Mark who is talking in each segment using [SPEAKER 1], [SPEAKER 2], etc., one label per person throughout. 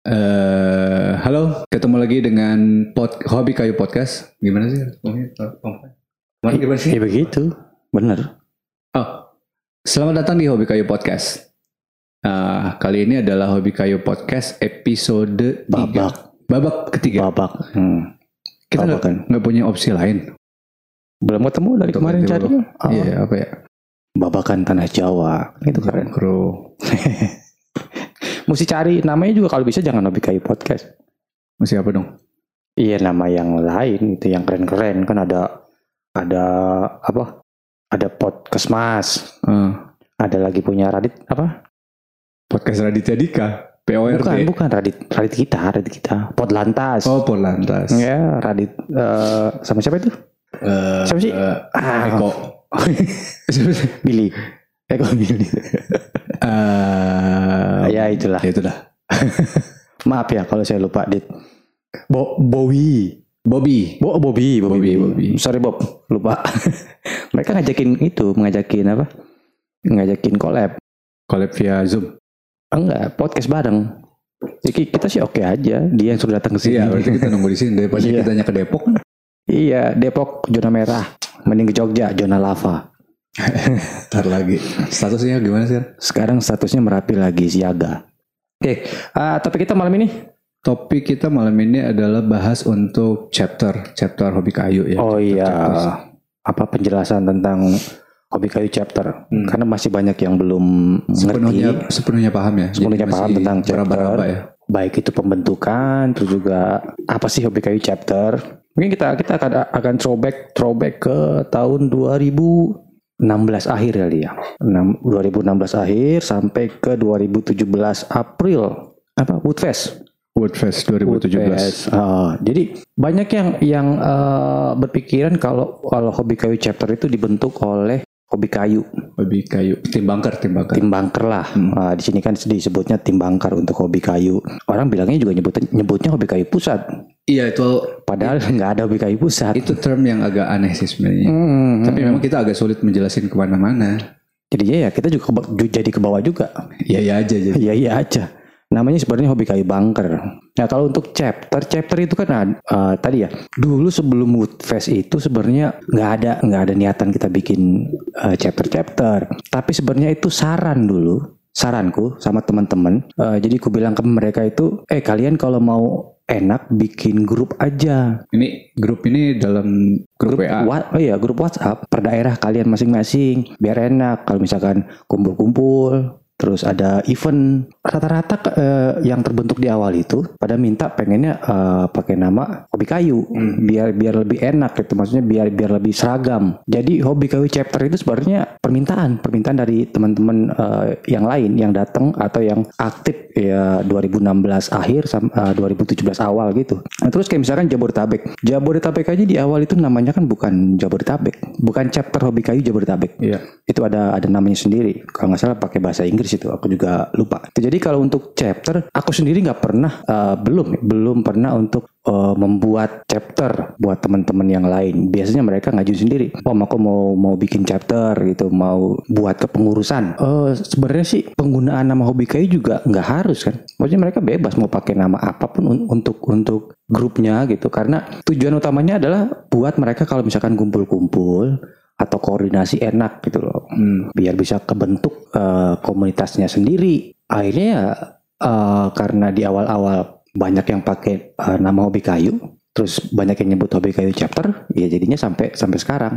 [SPEAKER 1] Eh, halo, ketemu lagi dengan pod, Hobi Kayu Podcast. Gimana sih? Kemarin gimana sih?
[SPEAKER 2] Ya begitu, bener.
[SPEAKER 1] Oh, selamat datang di Hobi Kayu Podcast. Ah, kali ini adalah Hobi Kayu Podcast episode
[SPEAKER 2] Babak,
[SPEAKER 1] 3. Babak ketiga.
[SPEAKER 2] babak. Hmm.
[SPEAKER 1] Kita nggak punya opsi lain.
[SPEAKER 2] Belum ketemu dari
[SPEAKER 1] Untuk
[SPEAKER 2] kemarin cari.
[SPEAKER 1] babak.
[SPEAKER 2] Oh,
[SPEAKER 1] Iya, apa ya?
[SPEAKER 2] Babakan tanah Jawa, itu keren.
[SPEAKER 1] Kro.
[SPEAKER 2] Mesti cari namanya juga kalau bisa jangan kayu podcast.
[SPEAKER 1] Masih apa dong?
[SPEAKER 2] Iya nama yang lain itu yang keren-keren kan ada ada apa? Ada podcast mas,
[SPEAKER 1] Eh,
[SPEAKER 2] ada lagi punya Radit apa?
[SPEAKER 1] podcast Raditya Dika. PORD.
[SPEAKER 2] Bukan, bukan Radit, Radit kita, Radit kita. Podlantas.
[SPEAKER 1] Oh, Polantas.
[SPEAKER 2] Ya, Radit eh, sama siapa itu?
[SPEAKER 1] Eh,
[SPEAKER 2] Siapa sih?
[SPEAKER 1] eh,
[SPEAKER 2] Ah,
[SPEAKER 1] Eko.
[SPEAKER 2] Billy. Eko Billy.
[SPEAKER 1] Eh,
[SPEAKER 2] ya itulah.
[SPEAKER 1] ya itu dah.
[SPEAKER 2] Maaf ya kalau saya lupa, Dit. Bo Bowie.
[SPEAKER 1] Bobby.
[SPEAKER 2] Bo Bobby, Bobby,
[SPEAKER 1] Bobby, Bobby.
[SPEAKER 2] Sorry Bob, lupa. Mereka ngajakin itu, ngajakin apa? Ngajakin collab.
[SPEAKER 1] Collab via Zoom.
[SPEAKER 2] Enggak, podcast bareng. Jadi kita sih oke aja. Dia yang sudah datang ke sini.
[SPEAKER 1] Iya, berarti kita nunggu di sini daripada
[SPEAKER 2] Iya.
[SPEAKER 1] kita tanya ke Depok.
[SPEAKER 2] Iya, Depok zona merah. Mending ke Jogja zona lava.
[SPEAKER 1] Ntar lagi. Statusnya gimana sih?
[SPEAKER 2] Sekarang statusnya Merapi lagi siaga. Oke, ah, tapi kita malam ini.
[SPEAKER 1] Topik kita malam ini adalah bahas untuk chapter, chapter hobi kayu ya.
[SPEAKER 2] oh
[SPEAKER 1] chapter-
[SPEAKER 2] iya,
[SPEAKER 1] chapters.
[SPEAKER 2] apa penjelasan tentang hobi kayu chapter?
[SPEAKER 1] Hmm.
[SPEAKER 2] Karena masih banyak yang belum
[SPEAKER 1] Sepenuhnya
[SPEAKER 2] ngerti.
[SPEAKER 1] sepenuhnya paham ya.
[SPEAKER 2] Sepenuhnya
[SPEAKER 1] Jadi
[SPEAKER 2] paham tentang chapter.
[SPEAKER 1] meraba-raba ya.
[SPEAKER 2] baik itu pembentukan terus juga apa sih hobi kayu chapter mungkin kita kita akan akan throwback throwback ke tahun 2016 akhir kali ya Enam- 2016 akhir sampai ke 2017 April apa Woodfest
[SPEAKER 1] Woodfest 2017.
[SPEAKER 2] Woodfest. Ah, jadi banyak yang yang eh, berpikiran kalau kalau hobi kayu chapter itu dibentuk oleh hobi kayu
[SPEAKER 1] Hobi kayu. Tim bunker, tim bunker.
[SPEAKER 2] tim bunker lah.
[SPEAKER 1] Hmm.
[SPEAKER 2] Ah, di sini kan disebutnya tim bunker untuk hobi kayu. Orang bilangnya juga nyebut nyebutnya hobi kayu pusat.
[SPEAKER 1] Iya itu
[SPEAKER 2] Padahal nggak ada hobi kayu pusat.
[SPEAKER 1] itu term yang agak aneh sih sebenarnya.
[SPEAKER 2] Hmm,
[SPEAKER 1] Tapi memang kita agak sulit menjelasin ke mana-mana.
[SPEAKER 2] jadi ya kita juga keba- jadi ke bawah juga.
[SPEAKER 1] Iya iya aja.
[SPEAKER 2] Iya iya aja. Namanya sebenarnya hobi kayu bunker. Nah kalau untuk chapter, chapter itu kan eh, tadi ya. Dulu sebelum Woodfest itu sebenarnya nggak ada nggak ada niatan kita bikin eh, chapter-chapter. Tapi sebenarnya itu saran dulu, saranku sama teman-teman. Eh, jadi ku bilang ke mereka itu, eh kalian kalau mau enak bikin grup aja.
[SPEAKER 1] Ini grup ini dalam grup, WA.
[SPEAKER 2] Wa- oh iya, grup WhatsApp per daerah kalian masing-masing biar enak kalau misalkan kumpul-kumpul terus ada event rata-rata eh, yang terbentuk di awal itu pada minta pengennya eh, pakai nama hobi kayu.
[SPEAKER 1] Hmm.
[SPEAKER 2] biar biar lebih enak gitu maksudnya biar biar lebih seragam. Jadi hobi kayu chapter itu sebenarnya permintaan permintaan dari teman-teman eh, yang lain yang datang atau yang aktif ya 2016 akhir eh, 2017 awal gitu. Nah, terus kayak misalkan Jabodetabek. Jabodetabek aja di awal itu namanya kan bukan Jabodetabek. Bukan chapter hobi kayu Jabodetabek.
[SPEAKER 1] Iya.
[SPEAKER 2] itu ada ada namanya sendiri. Kalau nggak salah pakai bahasa Inggris itu aku juga lupa. Jadi kalau untuk chapter aku sendiri nggak pernah eh, belum belum pernah untuk eh, membuat chapter buat teman-teman yang lain. Biasanya mereka ngajuin sendiri. Oh aku mau mau bikin chapter gitu mau buat kepengurusan Eh sebenarnya sih penggunaan nama hobi kayu juga nggak harus kan. Maksudnya mereka bebas mau pakai nama apa pun un- untuk untuk grupnya gitu. Karena tujuan utamanya adalah buat mereka kalau misalkan kumpul-kumpul atau koordinasi enak gitu loh
[SPEAKER 1] Hmm.
[SPEAKER 2] biar bisa kebentuk eh, komunitasnya sendiri akhirnya ya eh, karena di awal-awal banyak yang pakai eh, nama hobi kayu terus banyak yang nyebut hobi kayu chapter ya jadinya sampai sampai sekarang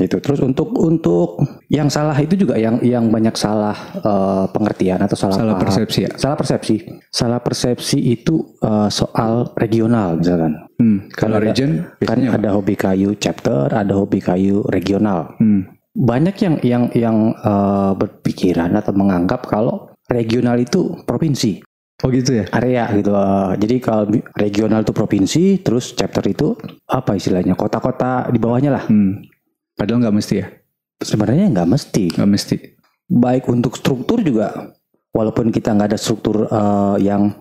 [SPEAKER 2] itu terus untuk untuk yang salah itu juga yang yang banyak salah eh, pengertian atau salah,
[SPEAKER 1] Salah
[SPEAKER 2] paham.
[SPEAKER 1] persepsi ya.
[SPEAKER 2] salah persepsi salah persepsi itu eh, soal regional misalkan
[SPEAKER 1] Hmm. Kalau
[SPEAKER 2] ada-
[SPEAKER 1] region
[SPEAKER 2] kan
[SPEAKER 1] biasanya apa?
[SPEAKER 2] ada hobi kayu chapter ada hobi kayu regional
[SPEAKER 1] Hmm.
[SPEAKER 2] banyak yang yang yang eh, berpikiran atau menganggap kalau regional itu provinsi
[SPEAKER 1] Oh gitu ya.
[SPEAKER 2] area gitu Eh, jadi kalau regional itu provinsi terus chapter itu apa istilahnya kota-kota di bawahnya lah
[SPEAKER 1] Hmm. Padahal nggak mesti ya.
[SPEAKER 2] sebenarnya nggak mesti
[SPEAKER 1] Nggak mesti.
[SPEAKER 2] baik untuk struktur juga walaupun kita nggak ada struktur eh, yang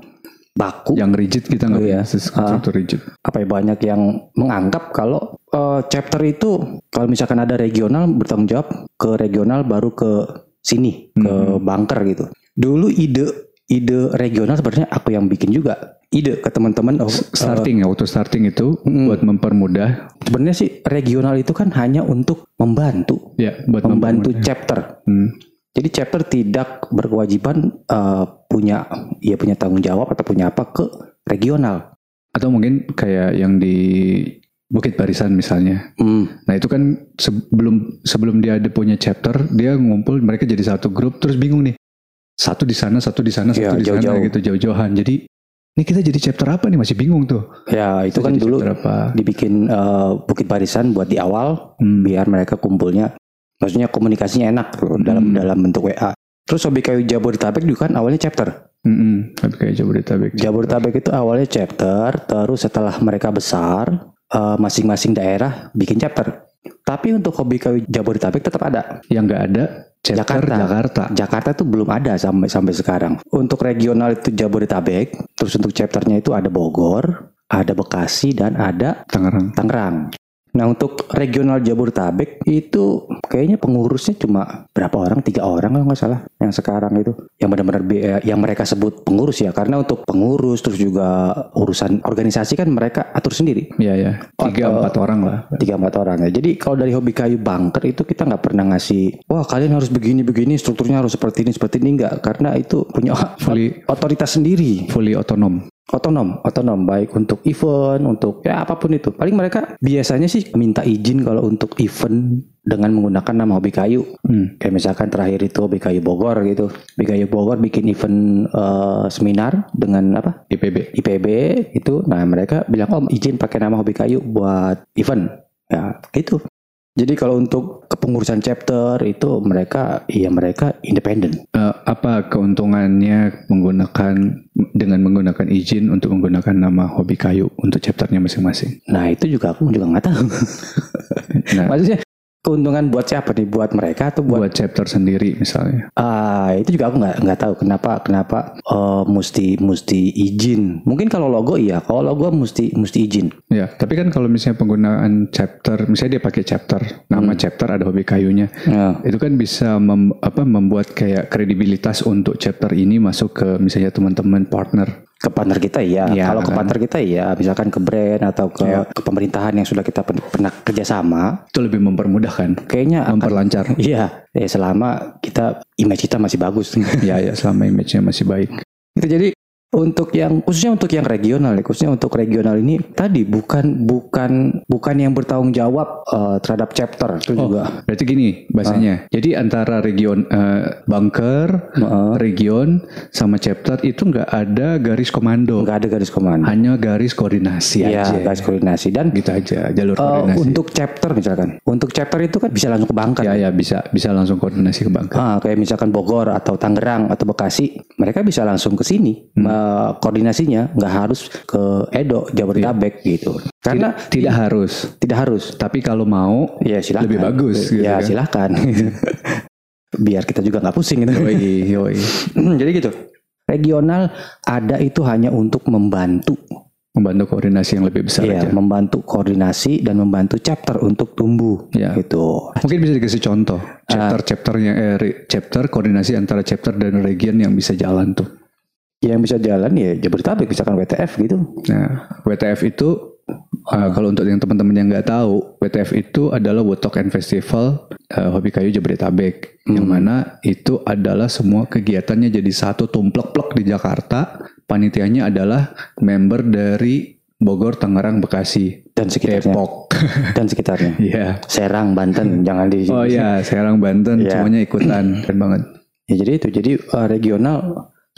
[SPEAKER 2] baku
[SPEAKER 1] Yang rigid kita nggak
[SPEAKER 2] iya.
[SPEAKER 1] struktur rigid.
[SPEAKER 2] apa ya banyak yang menganggap kalau eh, chapter itu kalau misalkan ada regional bertanggung jawab ke regional baru ke sini ke
[SPEAKER 1] Mhm.
[SPEAKER 2] bunker gitu dulu ide ide regional sebenarnya aku yang bikin juga ide ke teman-teman oh,
[SPEAKER 1] Starting ya, waktu starting itu
[SPEAKER 2] Mm.
[SPEAKER 1] buat mempermudah,
[SPEAKER 2] sebenarnya sih regional itu kan hanya untuk membantu
[SPEAKER 1] ya, buat
[SPEAKER 2] membantu
[SPEAKER 1] mempermudah.
[SPEAKER 2] chapter
[SPEAKER 1] Hmm.
[SPEAKER 2] Jadi chapter tidak berkewajiban eh, punya ya punya tanggung jawab atau punya apa ke regional
[SPEAKER 1] Atau mungkin kayak yang di Bukit Barisan misalnya.
[SPEAKER 2] Hmm,
[SPEAKER 1] Nah itu kan sebelum sebelum dia ada punya chapter, dia ngumpul mereka jadi satu grup terus bingung nih. Satu di sana, satu di sana, satu di sana
[SPEAKER 2] jauh-jauh.
[SPEAKER 1] gitu jauh-jauhan. Jadi ini kita jadi chapter apa nih masih bingung tuh.
[SPEAKER 2] ya itu
[SPEAKER 1] Kita
[SPEAKER 2] kan dulu
[SPEAKER 1] apa?
[SPEAKER 2] dibikin eh, bukit barisan buat di awal
[SPEAKER 1] Hmm.
[SPEAKER 2] biar mereka kumpulnya maksudnya komunikasinya enak tuh, dalam
[SPEAKER 1] Hmm.
[SPEAKER 2] dalam bentuk WA terus hobi kayu Jabodetabek juga kan awalnya chapter.
[SPEAKER 1] Tapi kayak Jabodetabek.
[SPEAKER 2] Jabodetabek itu awalnya chapter terus setelah mereka besar eh, masing-masing daerah bikin chapter tapi untuk hobi kayu Jabodetabek tetap ada
[SPEAKER 1] Yang nggak ada chapter
[SPEAKER 2] Jakarta.
[SPEAKER 1] Jakarta.
[SPEAKER 2] Jakarta tuh belum ada sampai sampai sekarang. Untuk regional itu Jabodetabek, terus untuk chapternya itu ada Bogor, ada Bekasi dan ada
[SPEAKER 1] Tangerang.
[SPEAKER 2] Tangerang. Nah untuk regional Jabodetabek itu kayaknya pengurusnya cuma berapa orang? Tiga orang kalau nggak salah. Yang sekarang itu yang benar-benar be- eh, yang mereka sebut pengurus ya. Karena untuk pengurus terus juga urusan organisasi kan mereka atur sendiri.
[SPEAKER 1] Iya ya. Tiga
[SPEAKER 2] Atau-
[SPEAKER 1] empat orang lah.
[SPEAKER 2] tiga empat orang ya. Jadi kalau dari hobi kayu bunker itu kita nggak pernah ngasih, wah kalian harus begini begini, strukturnya harus seperti ini seperti ini enggak, karena itu punya
[SPEAKER 1] Fully
[SPEAKER 2] otoritas sendiri,
[SPEAKER 1] fully otonom.
[SPEAKER 2] Otonom, otonom baik untuk event, untuk ya apa pun itu. Paling mereka biasanya sih minta izin kalau untuk event dengan menggunakan nama hobi kayu.
[SPEAKER 1] Hmm.
[SPEAKER 2] Kayak misalkan terakhir itu hobi kayu Bogor gitu, hobi kayu Bogor bikin event eh, seminar dengan apa?
[SPEAKER 1] IPB.
[SPEAKER 2] IPB itu nah mereka bilang om izin pakai nama hobi kayu buat event ya gitu jadi kalau untuk kepengurusan chapter itu mereka ya mereka independen
[SPEAKER 1] Eh, apa keuntungannya menggunakan dengan menggunakan izin untuk menggunakan nama hobi kayu untuk chapternya masing-masing?
[SPEAKER 2] nah itu juga aku juga nggak tahu.
[SPEAKER 1] Nah,
[SPEAKER 2] maksudnya keuntungan buat siapa nih? Buat mereka atau buat
[SPEAKER 1] buat chapter sendiri misalnya.
[SPEAKER 2] ah itu juga aku nggak nggak tahu kenapa kenapa eh, mesti mesti izin. Mungkin kalau logo iya kalau logo mesti mesti izin.
[SPEAKER 1] Ya, tapi kan kalau misalnya penggunaan chapter, misalnya dia pakai chapter, nama chapter ada hobi kayunya,
[SPEAKER 2] ya.
[SPEAKER 1] itu kan bisa mem- apa membuat kayak kredibilitas untuk chapter ini masuk ke misalnya teman-teman partner.
[SPEAKER 2] Ke partner kita iya.
[SPEAKER 1] Iya,
[SPEAKER 2] Kalau ke
[SPEAKER 1] kan.
[SPEAKER 2] partner kita iya, misalkan ke brand atau ke, ke pemerintahan yang sudah kita pernah kerjasama,
[SPEAKER 1] Itu lebih mempermudah kan,
[SPEAKER 2] kayaknya akan-
[SPEAKER 1] memperlancar.
[SPEAKER 2] iya, ya selama kita image kita masih bagus.
[SPEAKER 1] ya, ya selama image-nya masih baik.
[SPEAKER 2] Itu jadi untuk yang khususnya untuk yang regional ya, khususnya untuk regional ini tadi bukan bukan bukan yang bertanggung jawab eh, terhadap chapter itu
[SPEAKER 1] Oh.
[SPEAKER 2] juga.
[SPEAKER 1] Berarti gini bahasanya. Jadi antara region eh, bunker,
[SPEAKER 2] Heeh.
[SPEAKER 1] region sama chapter itu nggak ada garis komando,
[SPEAKER 2] Nggak ada garis komando.
[SPEAKER 1] hanya garis koordinasi
[SPEAKER 2] Iya,
[SPEAKER 1] aja.
[SPEAKER 2] garis koordinasi dan
[SPEAKER 1] Gitu aja, jalur
[SPEAKER 2] eh,
[SPEAKER 1] koordinasi.
[SPEAKER 2] untuk chapter misalkan. Untuk chapter itu kan bisa langsung ke Bangka.
[SPEAKER 1] Ya ya bisa bisa langsung koordinasi ke bunker.
[SPEAKER 2] Ah, kayak misalkan Bogor atau Tangerang atau Bekasi, mereka bisa langsung ke sini.
[SPEAKER 1] Hmm.
[SPEAKER 2] Eh, koordinasinya nggak harus ke Edo, Jabodetabek gitu. Karena
[SPEAKER 1] Tidak, tidak harus.
[SPEAKER 2] tidak harus.
[SPEAKER 1] Tapi kalau mau
[SPEAKER 2] Ya silakan.
[SPEAKER 1] Lebih bagus, gitu
[SPEAKER 2] ya
[SPEAKER 1] kan.
[SPEAKER 2] silakan. Biar kita juga nggak pusing gitu.
[SPEAKER 1] yoi yoi
[SPEAKER 2] Jadi gitu. Regional ada itu hanya untuk membantu,
[SPEAKER 1] membantu koordinasi yang lebih besar
[SPEAKER 2] ya,
[SPEAKER 1] aja.
[SPEAKER 2] membantu koordinasi dan membantu chapter untuk tumbuh,
[SPEAKER 1] Ya.
[SPEAKER 2] gitu.
[SPEAKER 1] Mungkin bisa dikasih contoh chapter chapternya eh, chapter koordinasi antara chapter dan region yang bisa jalan tuh.
[SPEAKER 2] Yang bisa jalan ya Jabodetabek, misalkan WTF gitu.
[SPEAKER 1] Nah, WTF itu uh, kalau untuk yang teman-teman yang nggak tahu, WTF itu adalah Wotok and Festival uh, Hobi Kayu Jabodetabek, yang mana itu adalah semua kegiatannya jadi satu tumplek-plek di Jakarta. Panitianya adalah member dari Bogor, Tangerang, Bekasi,
[SPEAKER 2] Dan sekitarnya.
[SPEAKER 1] Depok.
[SPEAKER 2] Dan sekitarnya.
[SPEAKER 1] Iya.
[SPEAKER 2] Serang, Banten, jangan di
[SPEAKER 1] Oh iya, Serang, Banten,
[SPEAKER 2] Iya.
[SPEAKER 1] semuanya ikutan, keren banget.
[SPEAKER 2] Ya jadi itu, jadi uh, regional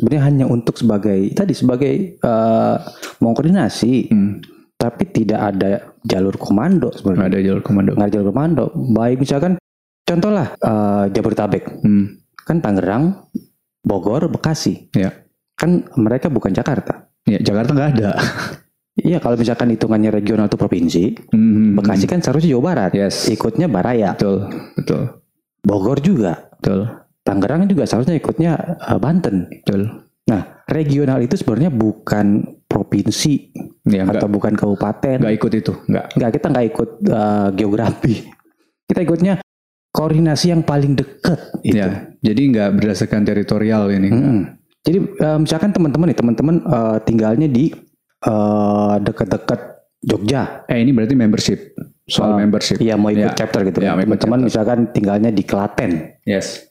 [SPEAKER 2] sebenarnya hanya untuk sebagai tadi sebagai uh, mau koordinasi,
[SPEAKER 1] Hmm.
[SPEAKER 2] tapi tidak ada jalur komando
[SPEAKER 1] Nggak
[SPEAKER 2] sebenarnya.
[SPEAKER 1] ada jalur komando.
[SPEAKER 2] Nggak ada jalur komando. Baik misalkan contoh lah uh, Jabodetabek,
[SPEAKER 1] Hmm.
[SPEAKER 2] kan Tangerang, Bogor, Bekasi,
[SPEAKER 1] Ya.
[SPEAKER 2] kan mereka bukan Jakarta.
[SPEAKER 1] Ya, Jakarta nggak ada.
[SPEAKER 2] Iya kalau misalkan hitungannya regional itu provinsi,
[SPEAKER 1] Hmm.
[SPEAKER 2] Bekasi kan seharusnya Jawa Barat,
[SPEAKER 1] Yes.
[SPEAKER 2] ikutnya Baraya,
[SPEAKER 1] Betul, betul,
[SPEAKER 2] Bogor juga,
[SPEAKER 1] betul,
[SPEAKER 2] Tangerang juga seharusnya ikutnya uh, Banten.
[SPEAKER 1] betul.
[SPEAKER 2] Nah regional itu sebenarnya bukan provinsi
[SPEAKER 1] Ya,
[SPEAKER 2] atau bukan kabupaten.
[SPEAKER 1] nggak ikut itu, nggak.
[SPEAKER 2] Enggak, kita nggak ikut uh, geografi. Kita ikutnya koordinasi yang paling dekat itu.
[SPEAKER 1] Ya, jadi nggak berdasarkan teritorial ini.
[SPEAKER 2] Mm-mm. Jadi eh, misalkan teman-teman nih, teman-teman eh, tinggalnya di eh, dekat-dekat Jogja.
[SPEAKER 1] Eh ini berarti membership. Soal
[SPEAKER 2] Oh,
[SPEAKER 1] membership.
[SPEAKER 2] Iya mau ikut
[SPEAKER 1] Ya.
[SPEAKER 2] chapter gitu.
[SPEAKER 1] Ya,
[SPEAKER 2] Teman-teman misalkan tinggalnya di Klaten.
[SPEAKER 1] Yes.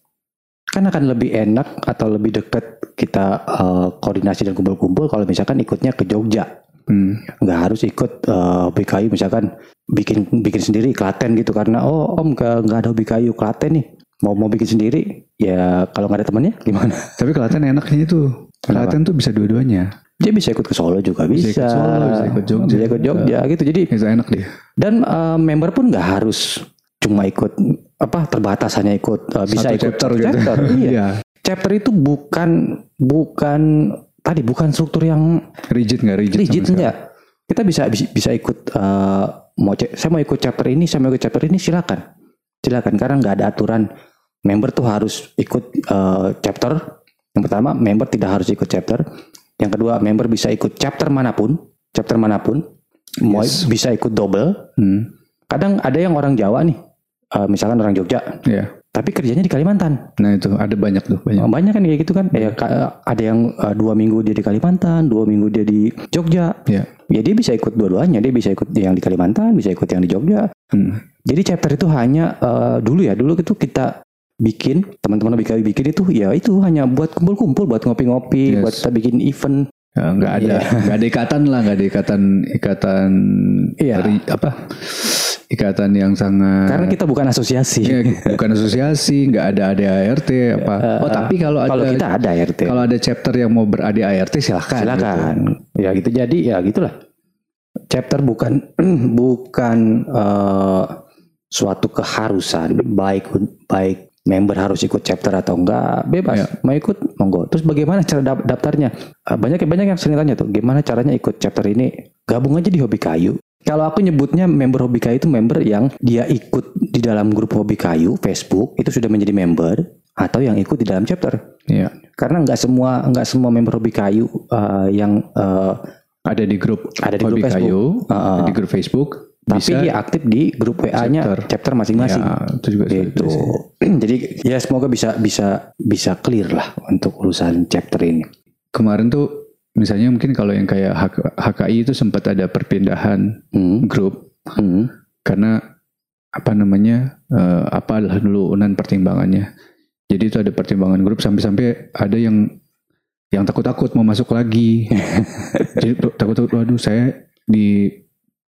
[SPEAKER 2] Kan akan lebih enak atau lebih dekat kita eh, koordinasi dan kumpul-kumpul kalau misalkan ikutnya ke Jogja.
[SPEAKER 1] Hmm.
[SPEAKER 2] nggak harus ikut hobi kayu misalkan bikin bikin sendiri Klaten gitu karena oh om nggak nggak ada kayu Klaten nih mau mau bikin sendiri ya kalau nggak ada temannya gimana
[SPEAKER 1] Tapi Klaten enaknya itu. Klaten tuh bisa dua-duanya.
[SPEAKER 2] dia bisa ikut ke Solo juga bisa,
[SPEAKER 1] Bisa ikut Solo, bisa ikut Jogja.
[SPEAKER 2] bisa ikut Jogja gitu jadi
[SPEAKER 1] Itu enak dia.
[SPEAKER 2] dan eh, member pun nggak harus cuma ikut apa terbatas hanya ikut eh, bisa
[SPEAKER 1] Satu
[SPEAKER 2] ikut
[SPEAKER 1] chapter gitu.
[SPEAKER 2] chapter, iya
[SPEAKER 1] Iya.
[SPEAKER 2] chapter itu bukan bukan tadi bukan struktur yang
[SPEAKER 1] Rigid nggak rigid?
[SPEAKER 2] rigid enggak kita bisa bisa, ikut eh, mau saya mau ikut chapter ini saya mau ikut chapter ini silakan silakan karena nggak ada aturan member tuh harus ikut eh, chapter yang pertama member tidak harus ikut chapter yang kedua member bisa ikut chapter mana pun chapter mana pun mau
[SPEAKER 1] Yes.
[SPEAKER 2] bisa ikut double
[SPEAKER 1] Hmm.
[SPEAKER 2] kadang ada yang orang Jawa nih eh, misalkan orang Jogja
[SPEAKER 1] Iya.
[SPEAKER 2] tapi kerjanya di Kalimantan
[SPEAKER 1] Nah itu ada banyak tuh banyak.
[SPEAKER 2] banyak kan kayak gitu kan ya ada yang eh, dua minggu dia di Kalimantan dua minggu dia di Jogja
[SPEAKER 1] Iya.
[SPEAKER 2] ya dia bisa ikut dua-duanya dia bisa ikut yang di Kalimantan bisa ikut yang di Jogja
[SPEAKER 1] Hmm.
[SPEAKER 2] jadi chapter itu hanya eh, dulu ya dulu itu kita bikin teman-teman BKW bikin itu ya itu hanya buat kumpul-kumpul buat ngopi-ngopi
[SPEAKER 1] Yes.
[SPEAKER 2] buat kita bikin event
[SPEAKER 1] Ya, nggak ada nggak ada ikatan lah nggak ada ikatan ikatan
[SPEAKER 2] Iya.
[SPEAKER 1] ri- apa ikatan yang sangat
[SPEAKER 2] karena kita bukan asosiasi.
[SPEAKER 1] Ya, bukan asosiasi nggak ada ADART apa. Oh tapi kalau ada
[SPEAKER 2] kalau kita ada RT
[SPEAKER 1] kalau ada chapter yang mau ber ADART silahkan
[SPEAKER 2] silakan ya gitu. Jadi ya gitulah. Chapter bukan bukan eh, suatu keharusan baik baik member harus ikut chapter atau enggak bebas.
[SPEAKER 1] Ya.
[SPEAKER 2] mau ikut monggo. Terus bagaimana cara daftarnya? Eh, banyak banyak yang sering tanya tuh gimana caranya ikut chapter ini? Gabung aja di hobi kayu kalau aku nyebutnya member hobi kayu itu member yang dia ikut di dalam grup hobi kayu Facebook itu sudah menjadi member atau yang ikut di dalam chapter
[SPEAKER 1] Iya.
[SPEAKER 2] karena nggak semua nggak semua member hobi kayu eh, yang eh,
[SPEAKER 1] ada di grup
[SPEAKER 2] Ada di
[SPEAKER 1] hobi
[SPEAKER 2] grup Facebook.
[SPEAKER 1] kayu
[SPEAKER 2] Heeh.
[SPEAKER 1] di grup Facebook
[SPEAKER 2] tapi
[SPEAKER 1] bisa
[SPEAKER 2] dia aktif di grup WA-nya
[SPEAKER 1] Chapter.
[SPEAKER 2] chapter, masing-masing.
[SPEAKER 1] ya, itu juga
[SPEAKER 2] Gitu. Jadi ya semoga bisa bisa bisa clear lah untuk urusan chapter ini.
[SPEAKER 1] kemarin tuh misalnya mungkin kalau yang kayak HK HKI itu sempat ada perpindahan
[SPEAKER 2] Hmm.
[SPEAKER 1] grup
[SPEAKER 2] Hmm.
[SPEAKER 1] karena apa namanya eh, apa dulu unan pertimbangannya jadi itu ada pertimbangan grup sampai-sampai ada yang yang takut-takut mau masuk lagi jadi takut-takut waduh saya di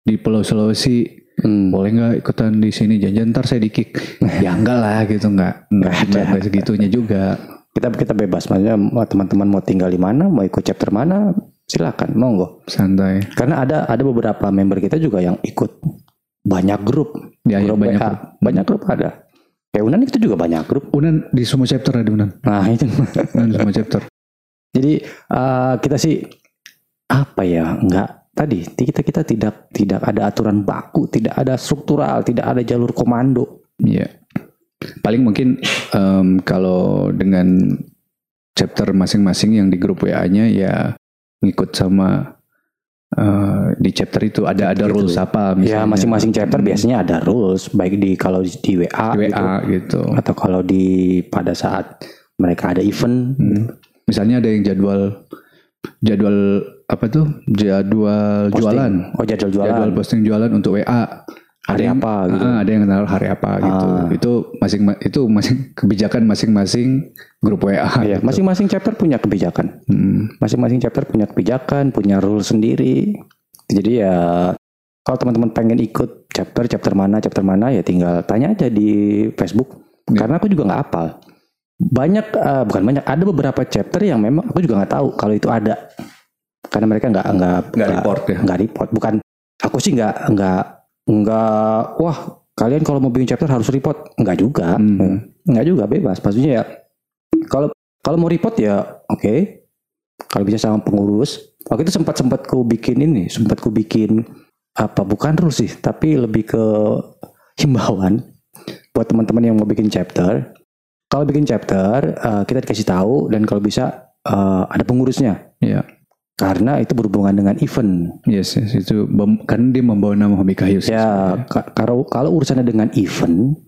[SPEAKER 1] di Pulau Sulawesi
[SPEAKER 2] Hmm.
[SPEAKER 1] boleh nggak ikutan di sini jangan ntar saya di kick ya enggak lah gitu nggak nggak
[SPEAKER 2] ada.
[SPEAKER 1] nggak segitunya juga
[SPEAKER 2] Kita kita bebas, maksudnya mau teman-teman mau tinggal di mana, mau ikut chapter mana, silakan, monggo.
[SPEAKER 1] santai
[SPEAKER 2] Karena ada ada beberapa member kita juga yang ikut banyak grup,
[SPEAKER 1] ya, ya
[SPEAKER 2] grup
[SPEAKER 1] banyak
[SPEAKER 2] WA. banyak grup ada. Kayak Unan itu juga banyak grup.
[SPEAKER 1] Unan di semua chapter ada Unan
[SPEAKER 2] Nah itu.
[SPEAKER 1] Unan di semua chapter
[SPEAKER 2] Jadi eh, kita sih apa ya nggak tadi kita kita tidak tidak ada aturan baku, tidak ada struktural, tidak ada jalur komando.
[SPEAKER 1] Iya. Paling mungkin em, kalau dengan chapter masing-masing yang di grup WA-nya ya ngikut sama eh, di chapter itu ada ada
[SPEAKER 2] Gitu.
[SPEAKER 1] rules apa
[SPEAKER 2] Ya
[SPEAKER 1] misalnya
[SPEAKER 2] masing-masing chapter biasanya ada rules baik di kalau di di WA,
[SPEAKER 1] di
[SPEAKER 2] gitu,
[SPEAKER 1] WA gitu.
[SPEAKER 2] atau kalau di pada saat mereka ada event.
[SPEAKER 1] Hmm. Misalnya ada yang jadwal jadwal apa tuh? Jadwal
[SPEAKER 2] posting.
[SPEAKER 1] jualan.
[SPEAKER 2] Oh jadwal jualan.
[SPEAKER 1] Jadwal posting jualan untuk WA.
[SPEAKER 2] Hari
[SPEAKER 1] yang,
[SPEAKER 2] apa gitu.
[SPEAKER 1] Ah, ada yang kenal hari apa gitu.
[SPEAKER 2] Ah.
[SPEAKER 1] Itu masing itu masing kebijakan masing-masing grup WA.
[SPEAKER 2] Iya, masing-masing chapter punya kebijakan.
[SPEAKER 1] Hmm.
[SPEAKER 2] Masing-masing chapter punya kebijakan, punya rule sendiri. Jadi ya kalau teman-teman pengen ikut chapter chapter mana chapter mana ya tinggal tanya aja di Facebook.
[SPEAKER 1] Ya.
[SPEAKER 2] Karena aku juga nggak hafal. Banyak eh, bukan banyak, ada beberapa chapter yang memang aku juga nggak tahu kalau itu ada. Karena mereka nggak nggak
[SPEAKER 1] Nggak report ya?
[SPEAKER 2] nggak report. Bukan aku sih nggak nggak nggak wah kalian kalau mau bikin chapter harus report. Nggak juga.
[SPEAKER 1] Hmm.
[SPEAKER 2] nggak juga bebas. Maksudnya ya kalau kalau mau report ya oke. Kalau bisa sama pengurus. Waktu itu sempat sempat ku bikin ini sempat ku bikin apa bukan rules sih tapi lebih ke himbauan buat teman-teman yang mau bikin chapter. Kalau bikin chapter eh, kita dikasih tahu dan kalau bisa eh, ada pengurusnya.
[SPEAKER 1] Iya.
[SPEAKER 2] Karena itu berhubungan dengan event
[SPEAKER 1] Yes, yes, itu kan dia membawa nama hobi kayu.
[SPEAKER 2] Ya, kalau kalau urusannya dengan event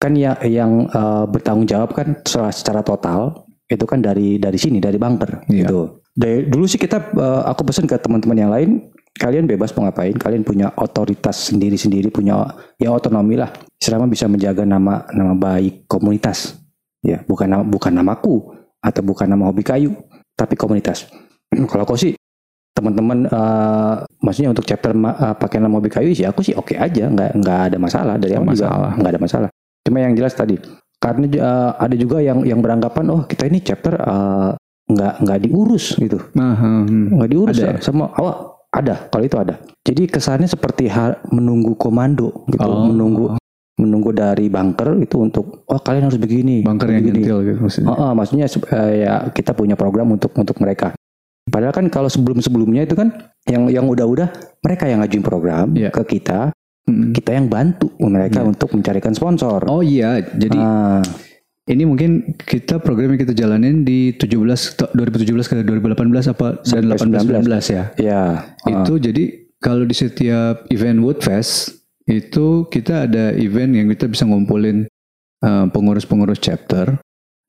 [SPEAKER 2] kan ya yang eh, bertanggung jawab kan secara, secara total itu kan dari dari sini dari bunker
[SPEAKER 1] Iya.
[SPEAKER 2] gitu. Dari, dulu sih kita eh, aku pesan ke teman-teman yang lain, kalian bebas mau ngapain, kalian punya otoritas sendiri-sendiri, punya ya otonomi lah, selama bisa menjaga nama nama baik komunitas. Ya, bukan nama, bukan namaku atau bukan nama hobi kayu, tapi komunitas. Kalau kau sih teman-teman eh, maksudnya untuk chapter eh, pakai nama kayu sih aku sih oke aja nggak nggak ada masalah dari juga
[SPEAKER 1] masalah.
[SPEAKER 2] nggak ada masalah cuma yang jelas tadi karena eh, ada juga yang yang beranggapan oh kita ini chapter eh, nggak nggak diurus gitu
[SPEAKER 1] hmm.
[SPEAKER 2] nggak diurus
[SPEAKER 1] Ada
[SPEAKER 2] ya? sama awak ada kalau itu ada jadi kesannya seperti menunggu komando gitu
[SPEAKER 1] Oh.
[SPEAKER 2] menunggu menunggu dari bunker itu untuk oh kalian harus begini
[SPEAKER 1] bunker yang nyentil gitu maksudnya.
[SPEAKER 2] Oh, oh, maksudnya eh, ya kita punya program untuk untuk mereka. Padahal kan kalau sebelum-sebelumnya itu kan yang yang udah-udah mereka yang ngajuin program
[SPEAKER 1] Iya.
[SPEAKER 2] ke kita,
[SPEAKER 1] Hmm.
[SPEAKER 2] kita yang bantu mereka
[SPEAKER 1] Iya.
[SPEAKER 2] untuk mencarikan sponsor.
[SPEAKER 1] Oh iya, jadi
[SPEAKER 2] Ah,
[SPEAKER 1] ini mungkin kita program yang kita jalanin di 17 to- 2017 ke 2018 apa dan
[SPEAKER 2] Sampai
[SPEAKER 1] 18 19 ya.
[SPEAKER 2] ya. ah,
[SPEAKER 1] Itu jadi kalau di setiap event Woodfest itu kita ada event yang kita bisa ngumpulin uh, pengurus-pengurus chapter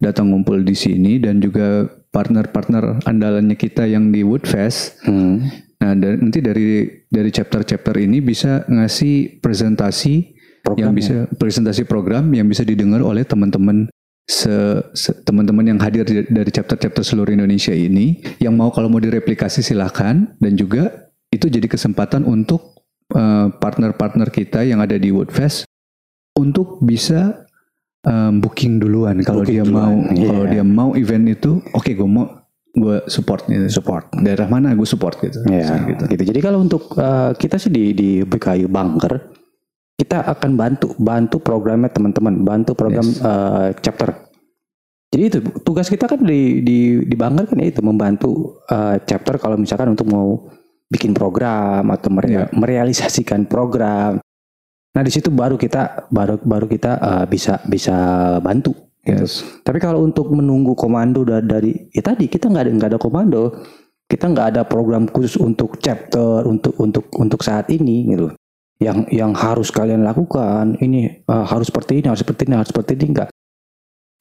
[SPEAKER 1] datang ngumpul di sini dan juga partner-partner andalannya kita yang di Woodfest.
[SPEAKER 2] hmm,
[SPEAKER 1] Nah, da- nanti dari dari chapter-chapter ini bisa ngasih presentasi yang
[SPEAKER 2] programnya.
[SPEAKER 1] bisa presentasi program yang bisa didengar oleh teman-teman se, se- teman-teman yang hadir di- dari chapter-chapter seluruh Indonesia ini yang mau kalau mau direplikasi silahkan dan juga itu jadi kesempatan untuk eh, partner-partner kita yang ada di Woodfest untuk bisa em, booking duluan kalau dia
[SPEAKER 2] duluan,
[SPEAKER 1] mau
[SPEAKER 2] iya.
[SPEAKER 1] kalau dia mau event itu oke gue mau gue support gitu
[SPEAKER 2] support.
[SPEAKER 1] daerah mana gue support gitu
[SPEAKER 2] Ya,
[SPEAKER 1] Misalnya gitu.
[SPEAKER 2] gitu. Jadi kalau untuk eh, kita sih di di BKU Bunker, kita akan bantu bantu programnya teman-teman, bantu program
[SPEAKER 1] Yes.
[SPEAKER 2] eh, chapter. Jadi itu tugas kita kan di di di Bunker kan ya itu membantu eh, chapter kalau misalkan untuk mau bikin program atau mere-
[SPEAKER 1] Ya.
[SPEAKER 2] merealisasikan program. Nah di situ baru kita baru baru kita eh, bisa bisa bantu. Gitu.
[SPEAKER 1] Yes.
[SPEAKER 2] Tapi kalau untuk menunggu komando da- dari ya tadi kita nggak ada nggak ada komando, kita nggak ada program khusus untuk chapter untuk untuk untuk saat ini gitu. Yang yang harus kalian lakukan ini eh, harus seperti ini harus seperti ini harus seperti ini enggak.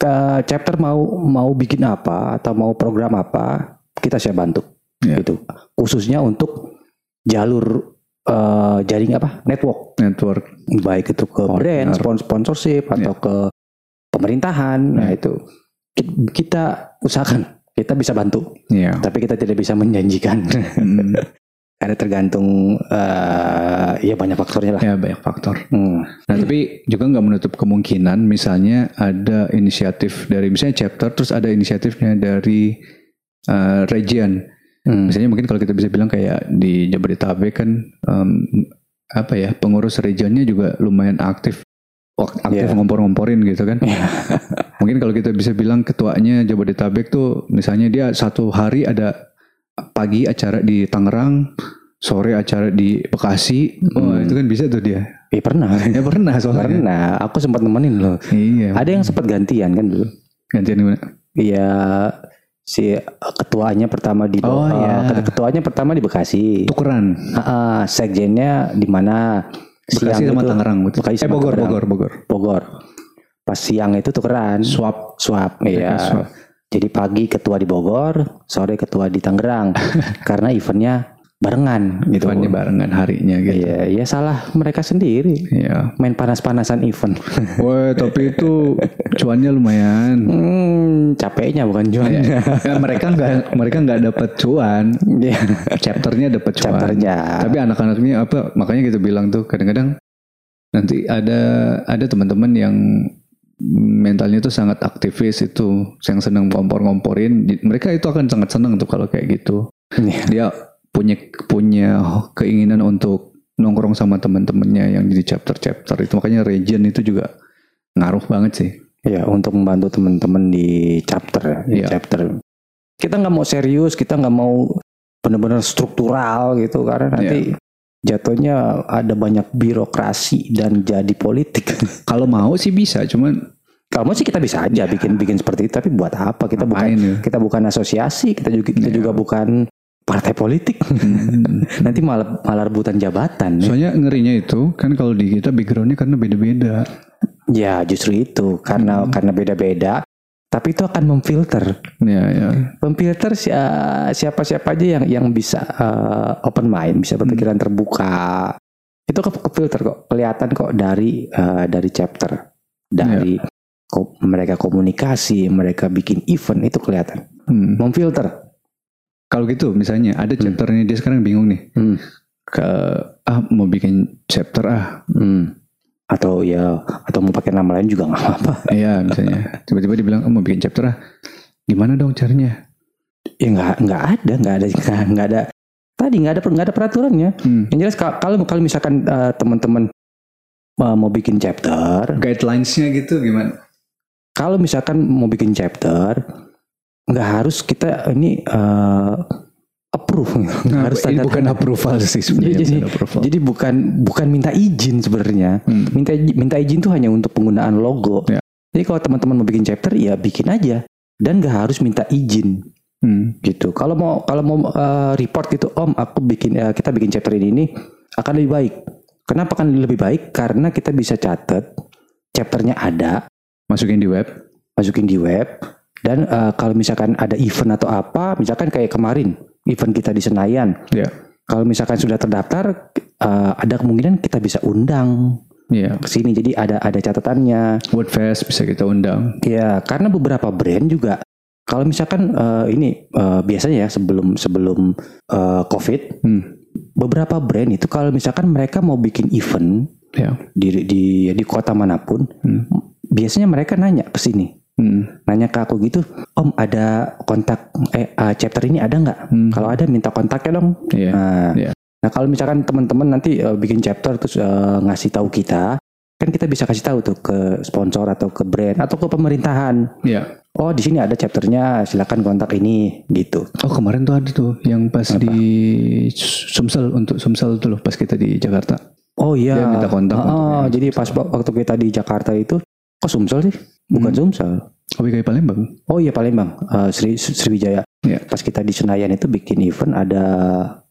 [SPEAKER 2] Ke chapter mau mau bikin apa atau mau program apa kita siap bantu
[SPEAKER 1] Ya.
[SPEAKER 2] gitu. Khususnya untuk jalur eh, jaring apa network
[SPEAKER 1] network
[SPEAKER 2] baik itu ke
[SPEAKER 1] Partner.
[SPEAKER 2] brand, spons- sponsorship atau ke pemerintahan. Nah,
[SPEAKER 1] Ya.
[SPEAKER 2] itu Ki- kita usahakan kita bisa bantu,
[SPEAKER 1] ya
[SPEAKER 2] tapi kita tidak bisa menjanjikan
[SPEAKER 1] Hmm.
[SPEAKER 2] karena tergantung eh, ya banyak faktornya lah.
[SPEAKER 1] ya banyak faktor
[SPEAKER 2] Hmm.
[SPEAKER 1] Nah, tapi juga nggak menutup kemungkinan misalnya ada inisiatif dari misalnya chapter terus ada inisiatifnya dari uh, region.
[SPEAKER 2] Hmm.
[SPEAKER 1] Misalnya mungkin kalau kita bisa bilang kayak di Jabodetabek kan um, apa ya pengurus regionnya juga lumayan aktif aktif
[SPEAKER 2] Iya.
[SPEAKER 1] ngompor-ngomporin gitu kan. mungkin kalau kita bisa bilang ketuanya Jabodetabek tuh misalnya dia satu hari ada pagi acara di Tangerang, sore acara di Bekasi. Oh,
[SPEAKER 2] Hmm.
[SPEAKER 1] itu kan bisa tuh dia.
[SPEAKER 2] Eh, pernah.
[SPEAKER 1] Ya pernah soalnya.
[SPEAKER 2] pernah. Aku sempat nemenin loh.
[SPEAKER 1] Iya.
[SPEAKER 2] Ada yang sempat gantian kan dulu.
[SPEAKER 1] gantian gimana?
[SPEAKER 2] Iya si ketuanya pertama di
[SPEAKER 1] Oh,
[SPEAKER 2] eh,
[SPEAKER 1] iya.
[SPEAKER 2] ketuanya pertama di Bekasi.
[SPEAKER 1] Tukeran.
[SPEAKER 2] Ah, ah, sekjennya di mana?
[SPEAKER 1] Bekasi sama
[SPEAKER 2] itu-
[SPEAKER 1] Tangerang. betul.
[SPEAKER 2] Bekasi
[SPEAKER 1] eh
[SPEAKER 2] sama
[SPEAKER 1] Bogor,
[SPEAKER 2] Tangerang.
[SPEAKER 1] Bogor, Bogor.
[SPEAKER 2] Bogor. Pas siang itu tukeran.
[SPEAKER 1] Swap.
[SPEAKER 2] Swap, iya.
[SPEAKER 1] swap.
[SPEAKER 2] Jadi pagi ketua di Bogor, sore ketua di Tangerang. Karena eventnya barengan gitu.
[SPEAKER 1] Eventnya barengan harinya gitu.
[SPEAKER 2] Iya, ya salah mereka sendiri.
[SPEAKER 1] Iya.
[SPEAKER 2] Main panas-panasan event.
[SPEAKER 1] Wah, tapi itu cuannya lumayan.
[SPEAKER 2] hmm, capeknya bukan jualnya.
[SPEAKER 1] Ya, mereka nggak mereka nggak dapat cuan.
[SPEAKER 2] Iya.
[SPEAKER 1] Chapternya dapat cuan.
[SPEAKER 2] Chapternya.
[SPEAKER 1] Tapi anak-anaknya apa? Makanya kita bilang tuh kadang-kadang nanti ada ada teman-teman yang mentalnya tuh sangat aktivis itu yang senang ngompor-ngomporin mereka itu akan sangat senang tuh kalau kayak gitu
[SPEAKER 2] Iya.
[SPEAKER 1] dia punya punya keinginan untuk nongkrong sama teman-temannya yang di chapter-chapter itu makanya region itu juga ngaruh banget sih
[SPEAKER 2] Ya, untuk membantu teman-teman di chapter ya, di
[SPEAKER 1] Iya.
[SPEAKER 2] chapter. Kita nggak mau serius, kita nggak mau benar-benar struktural gitu karena nanti jatuhnya ada banyak birokrasi dan jadi politik.
[SPEAKER 1] kalau mau sih bisa cuman
[SPEAKER 2] Kalau mau sih kita bisa aja bikin bikin seperti itu, tapi buat apa? Kita bukan
[SPEAKER 1] ngapain ya
[SPEAKER 2] kita bukan asosiasi, kita juga kita
[SPEAKER 1] Iya.
[SPEAKER 2] juga bukan partai politik.
[SPEAKER 1] Hmm.
[SPEAKER 2] nanti malah malah rebutan jabatan. ya.
[SPEAKER 1] soalnya ngerinya itu kan kalau di kita backgroundnya karena beda-beda
[SPEAKER 2] Ya justru itu karena
[SPEAKER 1] Hmm.
[SPEAKER 2] karena beda-beda tapi itu akan memfilter.
[SPEAKER 1] Ya, ya.
[SPEAKER 2] Memfilter si- uh, siapa-siapa aja yang yang bisa uh, open mind, bisa berpikiran terbuka. Itu ke, filter kok, kelihatan kok dari uh, dari chapter, dari ko- mereka komunikasi, mereka bikin event itu kelihatan.
[SPEAKER 1] Hmm.
[SPEAKER 2] Memfilter.
[SPEAKER 1] Kalau gitu misalnya ada chapter ini dia sekarang bingung nih.
[SPEAKER 2] Hmm.
[SPEAKER 1] Ke ah mau bikin chapter ah.
[SPEAKER 2] Hmm. Atau ya atau mau pakai nama lain juga nggak apa-apa.
[SPEAKER 1] Iya misalnya. Tiba-tiba dia bilang oh, mau bikin chapter ah. Gimana dong caranya?
[SPEAKER 2] Ya nggak nggak ada nggak ada nggak ada tadi nggak ada nggak ada peraturannya.
[SPEAKER 1] Hmm.
[SPEAKER 2] Yang jelas ka- kalau kalau misalkan uh, teman-teman uh, mau bikin chapter,
[SPEAKER 1] Guidelines-nya gitu gimana?
[SPEAKER 2] kalau misalkan mau bikin chapter, nggak harus kita ini uh, approve, nggak harus
[SPEAKER 1] ini bukan
[SPEAKER 2] tangan.
[SPEAKER 1] approval sih sebenarnya.
[SPEAKER 2] Jadi-
[SPEAKER 1] bukan approval.
[SPEAKER 2] Jadi bukan bukan minta izin sebenarnya.
[SPEAKER 1] Hmm.
[SPEAKER 2] Minta minta izin tuh hanya untuk penggunaan logo.
[SPEAKER 1] Ya.
[SPEAKER 2] Jadi kalau teman-teman mau bikin chapter, ya bikin aja dan nggak harus minta izin.
[SPEAKER 1] Hmm.
[SPEAKER 2] gitu. Kalau mau kalau mau uh, report gitu, Om, aku bikin uh, kita bikin chapter ini ini akan lebih baik. Kenapa akan lebih baik? Karena kita bisa catat chapternya ada,
[SPEAKER 1] Masukin di web.
[SPEAKER 2] masukin di web dan uh, kalau misalkan ada event atau apa, misalkan kayak kemarin event kita di Senayan,
[SPEAKER 1] Ya.
[SPEAKER 2] kalau misalkan sudah terdaftar, uh, ada kemungkinan kita bisa undang
[SPEAKER 1] Iya.
[SPEAKER 2] ke sini. Jadi ada ada catatannya.
[SPEAKER 1] Wordfest bisa kita undang.
[SPEAKER 2] Ya, karena beberapa brand juga kalau misalkan eh, ini eh, biasanya ya sebelum sebelum eh, COVID,
[SPEAKER 1] Hmm.
[SPEAKER 2] beberapa brand itu kalau misalkan mereka mau bikin event
[SPEAKER 1] Ya.
[SPEAKER 2] di di di kota mana pun,
[SPEAKER 1] Hmm.
[SPEAKER 2] biasanya mereka nanya ke sini,
[SPEAKER 1] Hmm.
[SPEAKER 2] nanya ke aku gitu, Om ada kontak eh eh, chapter ini ada nggak?
[SPEAKER 1] Hmm.
[SPEAKER 2] Kalau ada minta kontaknya dong.
[SPEAKER 1] Iya.
[SPEAKER 2] Nah,
[SPEAKER 1] Iya.
[SPEAKER 2] nah kalau misalkan teman-teman nanti eh, bikin chapter terus eh, ngasih tahu kita, kan kita bisa kasih tahu tuh ke sponsor atau ke brand atau ke pemerintahan.
[SPEAKER 1] Iya.
[SPEAKER 2] Oh di sini ada chapternya, silakan kontak ini gitu.
[SPEAKER 1] Oh kemarin tuh ada tuh yang pas di Sumsel untuk Sumsel tuh loh pas kita di Jakarta.
[SPEAKER 2] Oh iya.
[SPEAKER 1] Dia minta kontak yang
[SPEAKER 2] jadi pas waktu kita di Jakarta itu, kok Sumsel sih? Bukan Sumsel.
[SPEAKER 1] OBKI Palembang.
[SPEAKER 2] Oh iya Palembang, Eh, Sri Sriwijaya.
[SPEAKER 1] Iya.
[SPEAKER 2] Pas kita di Senayan itu bikin event ada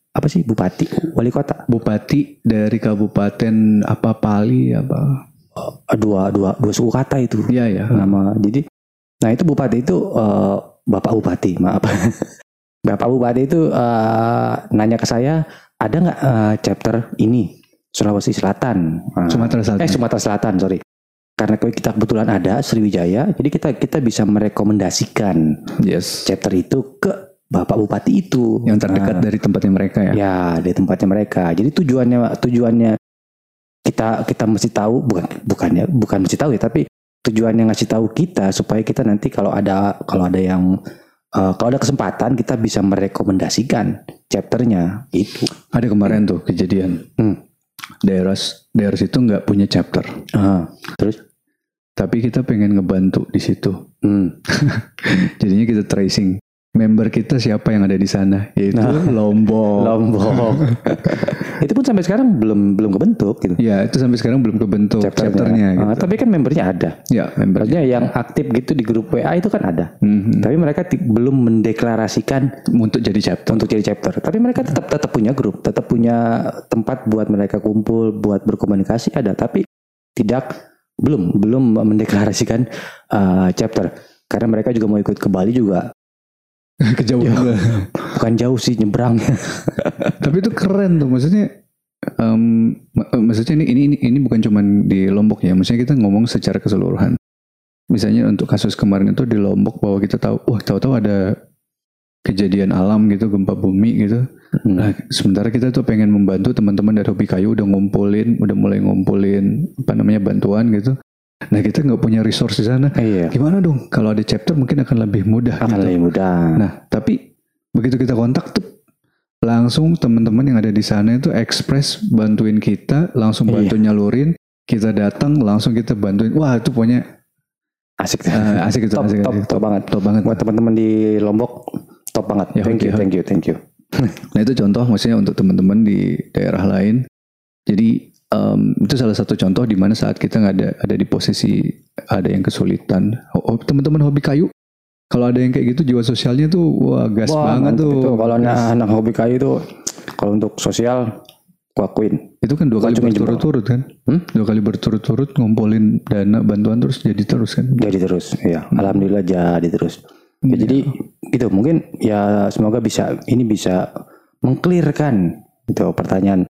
[SPEAKER 2] apa sih bupati, wali kota,
[SPEAKER 1] Bupati dari kabupaten apa Pali apa?
[SPEAKER 2] Eh, dua dua dua suku kata itu
[SPEAKER 1] Iya ya.
[SPEAKER 2] nama. Jadi, nah itu bupati itu eh, bapak bupati, maaf. bapak bupati itu eh, nanya ke saya, ada nggak eh, chapter ini Sulawesi Selatan? Nah,
[SPEAKER 1] Sumatera Selatan.
[SPEAKER 2] Eh Sumatera Selatan, sorry. Karena kita kebetulan ada Sriwijaya, jadi kita kita bisa merekomendasikan
[SPEAKER 1] yes.
[SPEAKER 2] chapter itu ke Bapak Bupati itu.
[SPEAKER 1] Yang terdekat
[SPEAKER 2] Nah,
[SPEAKER 1] dari tempatnya mereka ya.
[SPEAKER 2] ya di tempatnya mereka. Jadi tujuannya tujuannya kita kita mesti tahu bukan bukannya bukan mesti tahu ya, tapi tujuannya ngasih tahu kita supaya kita nanti kalau ada kalau ada yang eh, kalau ada kesempatan kita bisa merekomendasikan chapternya itu.
[SPEAKER 1] Ada kemarin tuh kejadian.
[SPEAKER 2] Hmm.
[SPEAKER 1] Daerah daerah situ nggak punya chapter,
[SPEAKER 2] Ah, terus
[SPEAKER 1] tapi kita pengen ngebantu di situ.
[SPEAKER 2] hmm.
[SPEAKER 1] Jadinya kita tracing member kita siapa yang ada di sana, yaitu
[SPEAKER 2] Nah.
[SPEAKER 1] Lombok.
[SPEAKER 2] Lombok. itu pun sampai sekarang belum belum kebentuk gitu.
[SPEAKER 1] Ya itu sampai sekarang belum kebentuk chapternya,
[SPEAKER 2] Ah,
[SPEAKER 1] gitu.
[SPEAKER 2] tapi kan membernya ada.
[SPEAKER 1] Ya membernya.
[SPEAKER 2] Maksudnya yang aktif gitu di grup WA itu kan ada.
[SPEAKER 1] Mhm.
[SPEAKER 2] Tapi mereka belum mendeklarasikan
[SPEAKER 1] Untuk jadi chapter.
[SPEAKER 2] untuk jadi chapter. Tapi mereka tetap tetap punya grup, tetap punya tempat buat mereka kumpul, buat berkomunikasi ada. Tapi tidak belum belum mendeklarasikan uh, chapter. Karena mereka juga mau ikut ke Bali juga.
[SPEAKER 1] Kejauhan.
[SPEAKER 2] Bukan jauh sih nyebrang.
[SPEAKER 1] Tapi itu keren tuh, maksudnya. mak- maksudnya ini, ini ini ini bukan cuman di Lombok ya, maksudnya kita ngomong secara keseluruhan. Misalnya untuk kasus kemarin itu di Lombok bahwa kita tahu, wah tahu-tahu ada kejadian alam gitu, gempa bumi gitu.
[SPEAKER 2] Hmm.
[SPEAKER 1] Nah, sementara kita tuh pengen membantu teman-teman dari hobi kayu udah ngumpulin, udah mulai ngumpulin apa namanya bantuan gitu. Nah kita nggak punya resource di sana.
[SPEAKER 2] iya.
[SPEAKER 1] Gimana dong? Kalau ada chapter mungkin akan lebih mudah.
[SPEAKER 2] Akan
[SPEAKER 1] gitu.
[SPEAKER 2] lebih mudah.
[SPEAKER 1] Nah, tapi begitu kita kontak tuh langsung teman-teman yang ada di sana itu express bantuin kita, langsung
[SPEAKER 2] Iya.
[SPEAKER 1] bantu nyalurin, kita datang langsung kita bantuin. Wah, itu pokoknya
[SPEAKER 2] Asik.
[SPEAKER 1] eh, asik itu,
[SPEAKER 2] top,
[SPEAKER 1] asik,
[SPEAKER 2] top,
[SPEAKER 1] asik.
[SPEAKER 2] top banget.
[SPEAKER 1] Top banget.
[SPEAKER 2] Buat teman-teman di Lombok top banget.
[SPEAKER 1] Ya,
[SPEAKER 2] thank you,
[SPEAKER 1] oke.
[SPEAKER 2] thank you, thank you.
[SPEAKER 1] Nah, itu contoh maksudnya untuk teman-teman di daerah lain. Jadi em, itu salah satu contoh di mana saat kita nggak ada ada di posisi ada yang kesulitan. Oh, teman-teman hobi kayu kalau ada yang kayak gitu jiwa sosialnya tuh wah gas
[SPEAKER 2] Wah,
[SPEAKER 1] banget tuh.
[SPEAKER 2] itu. Kalau anak, anak hobi kayu itu kalau untuk sosial aku akuin.
[SPEAKER 1] itu kan dua kali berturut-turut kan?
[SPEAKER 2] Hmm?
[SPEAKER 1] Dua kali berturut-turut ngumpulin dana bantuan terus jadi terus kan?
[SPEAKER 2] jadi terus ya alhamdulillah jadi terus Ya, jadi gitu. Mungkin ya semoga bisa ini bisa mengklirkan itu pertanyaan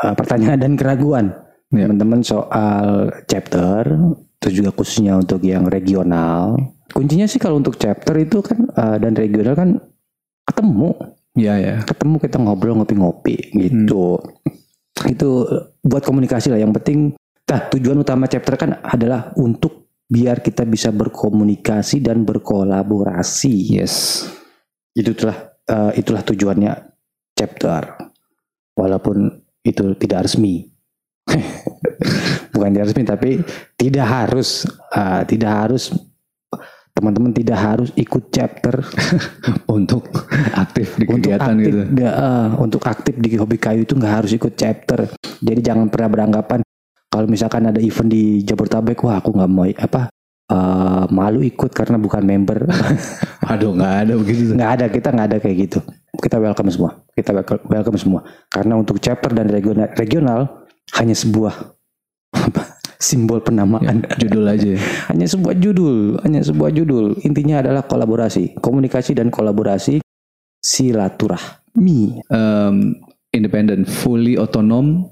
[SPEAKER 2] eh, pertanyaan dan keraguan
[SPEAKER 1] Ya.
[SPEAKER 2] teman-teman soal chapter terus juga khususnya untuk yang regional. Kuncinya sih kalau untuk chapter itu kan eh, dan regional kan ketemu.
[SPEAKER 1] Iya ya.
[SPEAKER 2] ketemu kita ngobrol ngopi-ngopi gitu. Itu buat komunikasi lah. Yang penting nah, tujuan utama chapter kan adalah untuk biar kita bisa berkomunikasi dan berkolaborasi
[SPEAKER 1] Yes.
[SPEAKER 2] itu itulah eh, itulah tujuannya chapter walaupun itu tidak resmi bukan tidak resmi tapi tidak harus eh, tidak harus teman-teman tidak harus ikut chapter
[SPEAKER 1] Untuk aktif di
[SPEAKER 2] untuk
[SPEAKER 1] kegiatan
[SPEAKER 2] aktif
[SPEAKER 1] gitu.
[SPEAKER 2] eh, untuk aktif di hobi kayu itu nggak harus ikut chapter jadi jangan pernah beranggapan kalau misalkan ada event di Jabodetabek wah aku nggak mau apa eh, malu ikut karena bukan member.
[SPEAKER 1] Aduh nggak ada begitu.
[SPEAKER 2] nggak ada kita nggak ada kayak gitu. Kita welcome semua. Kita welcome, semua. Karena untuk chapter dan regional regional hanya sebuah simbol penamaan.
[SPEAKER 1] Judul aja.
[SPEAKER 2] hanya sebuah judul hanya sebuah judul. Intinya adalah kolaborasi komunikasi dan kolaborasi silaturahmi.
[SPEAKER 1] Um, independent, fully otonom,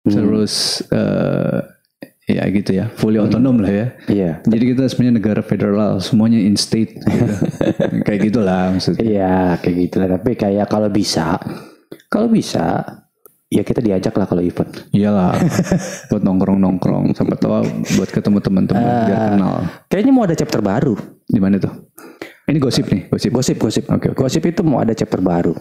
[SPEAKER 2] Hmm.
[SPEAKER 1] terus eh, ya gitu ya, fully otonom lah ya.
[SPEAKER 2] iya
[SPEAKER 1] Jadi kita sebenarnya negara federal, semuanya in state, gitu. kayak gitulah maksudnya.
[SPEAKER 2] Iya kayak gitu lah. Tapi kayak kalau bisa, kalau bisa, ya kita diajak lah kalau event.
[SPEAKER 1] Iyalah, buat nongkrong nongkrong, sampai tahu buat ketemu teman-teman
[SPEAKER 2] Ah.
[SPEAKER 1] biar kenal.
[SPEAKER 2] Kayaknya mau ada chapter baru.
[SPEAKER 1] Di mana tuh? Ini gosip nih, gosip.
[SPEAKER 2] Gosip, gosip.
[SPEAKER 1] Oke, oke.
[SPEAKER 2] Gosip itu mau ada chapter baru.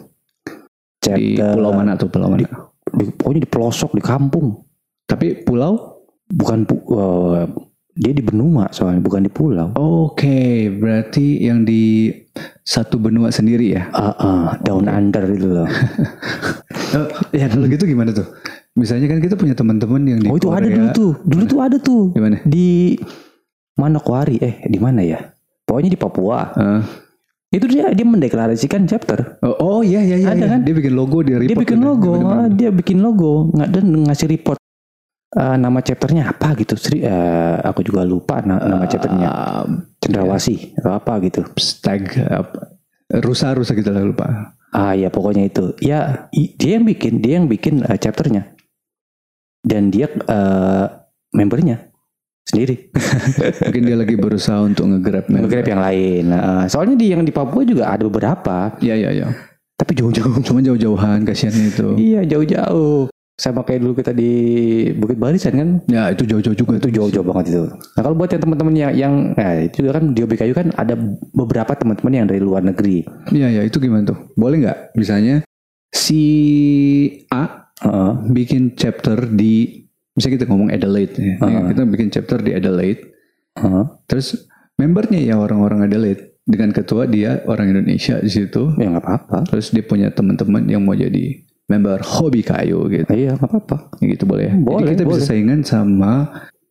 [SPEAKER 2] Chapter
[SPEAKER 1] Di pulau mana tuh, pulau mana?
[SPEAKER 2] di- pokoknya di pelosok di kampung.
[SPEAKER 1] Tapi pulau?
[SPEAKER 2] Bukan pu- eh, dia di benua soalnya, bukan di pulau.
[SPEAKER 1] Oke, berarti yang di satu benua sendiri ya?
[SPEAKER 2] Ah, ah, down under itu loh.
[SPEAKER 1] ya kalau gitu gimana tuh? Misalnya kan kita punya teman-teman yang di
[SPEAKER 2] oh itu ada
[SPEAKER 1] Korea.
[SPEAKER 2] dulu tuh, dulu tuh ada tuh
[SPEAKER 1] Di mana?
[SPEAKER 2] di Manokwari. Eh di mana ya? Pokoknya di Papua.
[SPEAKER 1] Ah.
[SPEAKER 2] Itu dia dia mendeklarasikan chapter.
[SPEAKER 1] oh, oh iya iya iya.
[SPEAKER 2] Ada
[SPEAKER 1] iya.
[SPEAKER 2] kan?
[SPEAKER 1] Dia bikin logo, dia report.
[SPEAKER 2] dia bikin
[SPEAKER 1] gitu.
[SPEAKER 2] logo,
[SPEAKER 1] Gimana,
[SPEAKER 2] ah,
[SPEAKER 1] gimana?
[SPEAKER 2] dia bikin logo, nggak dan ngasih report eh, nama chapternya apa gitu. Sri, eh, aku juga lupa na- nama chapternya.
[SPEAKER 1] Ah,
[SPEAKER 2] Cendrawasih atau apa gitu.
[SPEAKER 1] stag apa? Rusa rusa kita lah lupa.
[SPEAKER 2] Ah ya pokoknya itu. Ya dia yang bikin, dia yang bikin eh, chapternya. Dan dia eh, membernya sendiri.
[SPEAKER 1] Mungkin dia lagi berusaha untuk nge-grab member.
[SPEAKER 2] Grab yang lain. Nah, soalnya di yang di Papua juga ada beberapa,
[SPEAKER 1] Iya iya iya.
[SPEAKER 2] tapi jauh-jauh.
[SPEAKER 1] Cuma jauh-jauhan kasihannya itu.
[SPEAKER 2] Iya jauh-jauh. Sama kayak dulu kita di Bukit Barisan kan,
[SPEAKER 1] Ya itu jauh-jauh juga
[SPEAKER 2] itu jauh-jauh banget itu. Nah kalau buat yang teman-teman yang, yang nah itu juga kan di OBKU kan ada beberapa teman-teman yang dari luar negeri.
[SPEAKER 1] Iya iya itu gimana tuh? Boleh nggak? Misalnya si A
[SPEAKER 2] Heeh.
[SPEAKER 1] bikin chapter di misalnya kita ngomong Adelaide ya.
[SPEAKER 2] Ah.
[SPEAKER 1] kita bikin chapter di Adelaide
[SPEAKER 2] Heeh.
[SPEAKER 1] terus membernya ya orang-orang Adelaide dengan ketua dia orang Indonesia di situ
[SPEAKER 2] Ya nggak apa-apa.
[SPEAKER 1] terus dia punya teman-teman yang mau jadi member hobi kayu gitu
[SPEAKER 2] Iya nggak apa-apa.
[SPEAKER 1] gitu boleh ya
[SPEAKER 2] Boleh,
[SPEAKER 1] jadi kita bisa
[SPEAKER 2] boleh.
[SPEAKER 1] saingan sama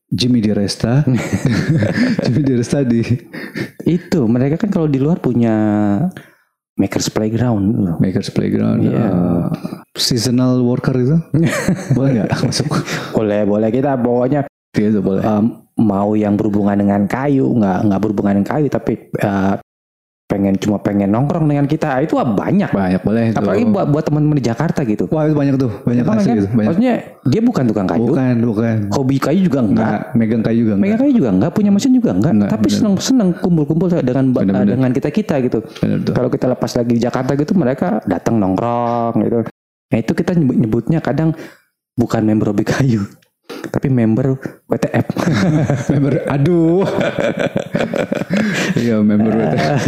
[SPEAKER 1] Jimmy Diresta Jimmy Diresta di
[SPEAKER 2] Itu mereka kan kalau di luar punya Makers Playground.
[SPEAKER 1] Makers Playground
[SPEAKER 2] Iya.
[SPEAKER 1] eh, seasonal worker itu? Boleh nggak masuk?
[SPEAKER 2] Boleh boleh. Kita pokoknya
[SPEAKER 1] gitu boleh.
[SPEAKER 2] Em, mau yang berhubungan dengan kayu nggak nggak berhubungan dengan kayu tapi eh, pengen cuma pengen nongkrong dengan kita itu banyak.
[SPEAKER 1] banyak boleh.
[SPEAKER 2] Apalagi buat buat teman-teman di Jakarta gitu.
[SPEAKER 1] wah itu banyak tuh banyak
[SPEAKER 2] Emang
[SPEAKER 1] asli
[SPEAKER 2] kan?
[SPEAKER 1] gitu banyak
[SPEAKER 2] Maksudnya dia bukan tukang kayu,
[SPEAKER 1] bukan bukan
[SPEAKER 2] hobi kayu juga enggak.
[SPEAKER 1] Enggak, megang kayu juga enggak.
[SPEAKER 2] Megang kayu juga enggak, punya mesin juga enggak,
[SPEAKER 1] Enggak,
[SPEAKER 2] tapi
[SPEAKER 1] bener.
[SPEAKER 2] seneng-seneng kumpul-kumpul dengan dengan kita-kita gitu.
[SPEAKER 1] Bener tuh.
[SPEAKER 2] Kalau kita lepas lagi di Jakarta gitu mereka datang nongkrong gitu. Nah itu kita nyebut nyebutnya kadang bukan member hobi kayu, tapi member WTF.
[SPEAKER 1] member aduh. Iya, member WTF.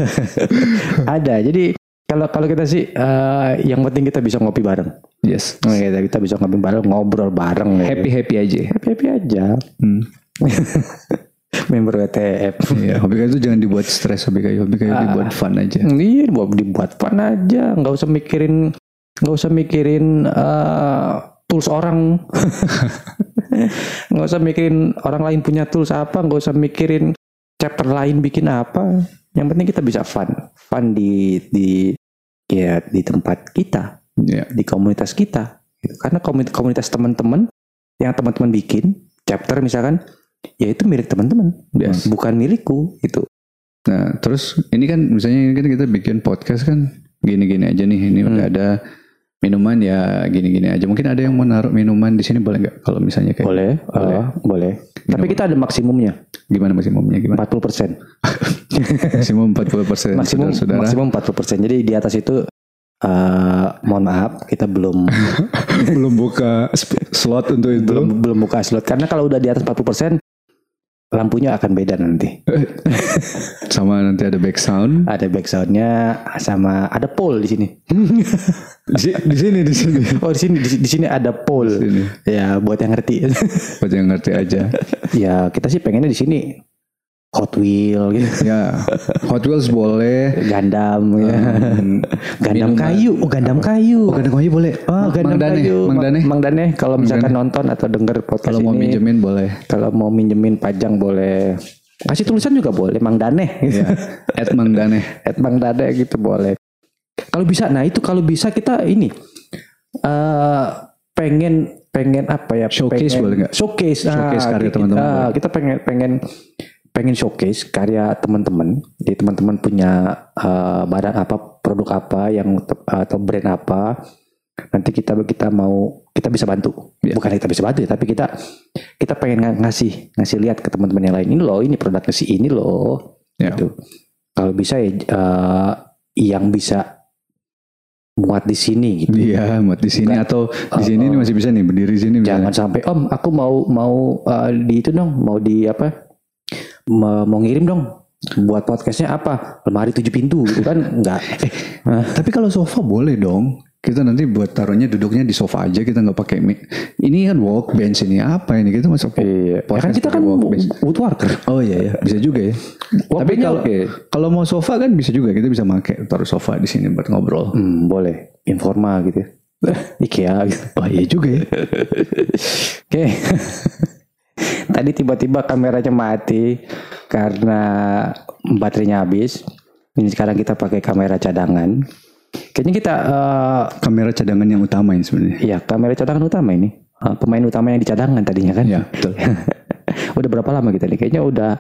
[SPEAKER 2] Ada. Jadi kalau kalau kita sih eh, yang penting kita bisa ngopi bareng.
[SPEAKER 1] Yes.
[SPEAKER 2] Nah, kita, kita bisa ngopi bareng, ngobrol bareng. gitu.
[SPEAKER 1] Happy-happy aja.
[SPEAKER 2] happy happy aja.
[SPEAKER 1] Hmm.
[SPEAKER 2] Member WTF.
[SPEAKER 1] Iya, hobi kayu itu jangan dibuat stres hobi kayu. Hobi kayu dibuat fun aja.
[SPEAKER 2] Iya, dibuat dibuat fun aja, nggak usah mikirin, nggak usah mikirin eh, tools orang, nggak usah mikirin orang lain punya tools apa, nggak usah mikirin chapter lain bikin apa. Yang penting kita bisa fun, fun di di ya di tempat kita,
[SPEAKER 1] Iya.
[SPEAKER 2] di komunitas kita. Gitu. Karena komunitas, komunitas teman-teman yang teman-teman bikin chapter misalkan, ya itu milik teman-teman,
[SPEAKER 1] Yes.
[SPEAKER 2] bukan milikku gitu.
[SPEAKER 1] Nah, terus ini kan misalnya ini kan kita bikin podcast kan gini-gini aja nih. Ini
[SPEAKER 2] Hmm.
[SPEAKER 1] udah ada minuman ya gini-gini aja. Mungkin ada yang mau naruh minuman di sini boleh nggak? Kalau misalnya kayak
[SPEAKER 2] Boleh,
[SPEAKER 1] Boleh.
[SPEAKER 2] eh, boleh. Tapi kita ada maksimumnya,
[SPEAKER 1] gimana maksimumnya gimana?
[SPEAKER 2] 40 persen.
[SPEAKER 1] Maksimum 40 persen
[SPEAKER 2] maksimum
[SPEAKER 1] saudara.
[SPEAKER 2] maksimum 40 persen. Jadi di atas itu eh mohon maaf kita belum
[SPEAKER 1] belum buka slot untuk itu.
[SPEAKER 2] belum belum buka slot karena kalau udah di atas 40 persen lampunya akan beda nanti.
[SPEAKER 1] Sama nanti ada back sound.
[SPEAKER 2] Ada backsoundnya sama ada pole di sini.
[SPEAKER 1] Di, si- di sini di sini.
[SPEAKER 2] oh di sini di, di sini ada pole.
[SPEAKER 1] Sini.
[SPEAKER 2] Ya buat yang ngerti.
[SPEAKER 1] Buat yang ngerti aja.
[SPEAKER 2] ya kita sih pengennya di sini Hot Wheel gitu.
[SPEAKER 1] Ya, Hot Wheels boleh.
[SPEAKER 2] Gandam ya. Gandam
[SPEAKER 1] minuman.
[SPEAKER 2] kayu, oh Gandam kayu.
[SPEAKER 1] Oh, Gandam kayu boleh.
[SPEAKER 2] Oh, Gandam
[SPEAKER 1] Mang Dane,
[SPEAKER 2] kayu.
[SPEAKER 1] Mang Dane.
[SPEAKER 2] Mang Dane kalau misalkan nonton atau denger podcast
[SPEAKER 1] Kalau mau
[SPEAKER 2] ini,
[SPEAKER 1] minjemin boleh.
[SPEAKER 2] kalau mau minjemin pajang boleh. Kasih tulisan juga boleh, Mang Dane.
[SPEAKER 1] Ya, at Mang Dane.
[SPEAKER 2] At Mang Dane gitu boleh. Kalau bisa, nah itu kalau bisa kita ini eh pengen pengen apa ya?
[SPEAKER 1] Showcase
[SPEAKER 2] pengen-
[SPEAKER 1] boleh nggak?
[SPEAKER 2] Showcase,
[SPEAKER 1] Showcase
[SPEAKER 2] Ah,
[SPEAKER 1] karya
[SPEAKER 2] kita-
[SPEAKER 1] teman-teman
[SPEAKER 2] ah,
[SPEAKER 1] boleh.
[SPEAKER 2] kita pengen pengen pengen showcase karya teman-teman. Jadi teman-teman punya eh, barang apa, produk apa yang atau brand apa. Nanti kita kita mau kita bisa bantu.
[SPEAKER 1] Ya.
[SPEAKER 2] Bukan kita bisa bantu ya, tapi kita kita pengen ng- ngasih ngasih lihat ke teman-teman yang lain ini loh, ini produknya si ini loh.
[SPEAKER 1] Ya.
[SPEAKER 2] Gitu. Kalau bisa ya eh, yang bisa muat di sini gitu.
[SPEAKER 1] Iya, buat di sini
[SPEAKER 2] Enggak.
[SPEAKER 1] atau di sini
[SPEAKER 2] Oh,
[SPEAKER 1] nih masih bisa nih berdiri di sini
[SPEAKER 2] Jangan
[SPEAKER 1] misalnya.
[SPEAKER 2] sampai Om, aku mau mau eh, di itu dong, mau di apa? Mau, ngirim dong buat podcastnya apa? Lemari tujuh pintu gitu kan? Enggak.
[SPEAKER 1] Tapi kalau sofa boleh dong. Kita nanti buat taruhnya duduknya di sofa aja kita nggak pakai mic. Ini kan workbench ini apa ini kita masuk
[SPEAKER 2] Iya. Ya kan kita kan woodworker.
[SPEAKER 1] Oh iya ya, bisa juga ya. Tapi kalau
[SPEAKER 2] oke.
[SPEAKER 1] kalau mau sofa kan bisa juga kita bisa pakai taruh sofa di sini buat ngobrol.
[SPEAKER 2] Hmm, boleh. Informa gitu ya. IKEA gitu.
[SPEAKER 1] Oh iya juga ya.
[SPEAKER 2] Oke. Tadi tiba-tiba kameranya mati karena baterainya habis. Ini sekarang kita pakai kamera cadangan. Kayaknya kita eh,
[SPEAKER 1] Kamera cadangan yang utama ini sebenarnya.
[SPEAKER 2] Iya, kamera cadangan utama ini. Eh, pemain utama yang di cadangan tadinya kan.
[SPEAKER 1] Ya, betul.
[SPEAKER 2] udah berapa lama kita nih? Kayaknya udah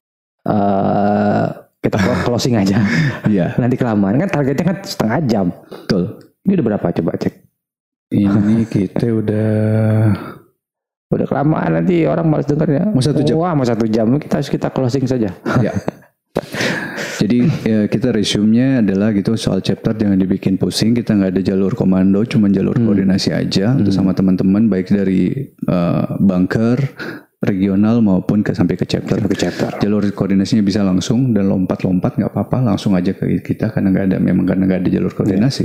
[SPEAKER 2] eh kita clo- closing aja.
[SPEAKER 1] Iya,
[SPEAKER 2] Nanti kelamaan kan targetnya kan setengah jam.
[SPEAKER 1] betul.
[SPEAKER 2] Ini udah berapa coba cek?
[SPEAKER 1] Ini kita udah
[SPEAKER 2] Udah kelamaan nanti orang malas dengarnya.
[SPEAKER 1] Mau satu jam.
[SPEAKER 2] Wah, mau satu jam. Kita harus kita closing saja.
[SPEAKER 1] ya. Jadi ya, kita resume-nya adalah gitu soal chapter jangan dibikin pusing. Kita nggak ada jalur komando, cuma jalur koordinasi aja untuk sama teman-teman baik dari eh, bunker regional maupun ke sampai ke chapter.
[SPEAKER 2] Ke chapter.
[SPEAKER 1] Jalur koordinasinya bisa langsung dan lompat-lompat nggak apa-apa langsung aja ke kita karena nggak ada memang karena nggak ada jalur koordinasi.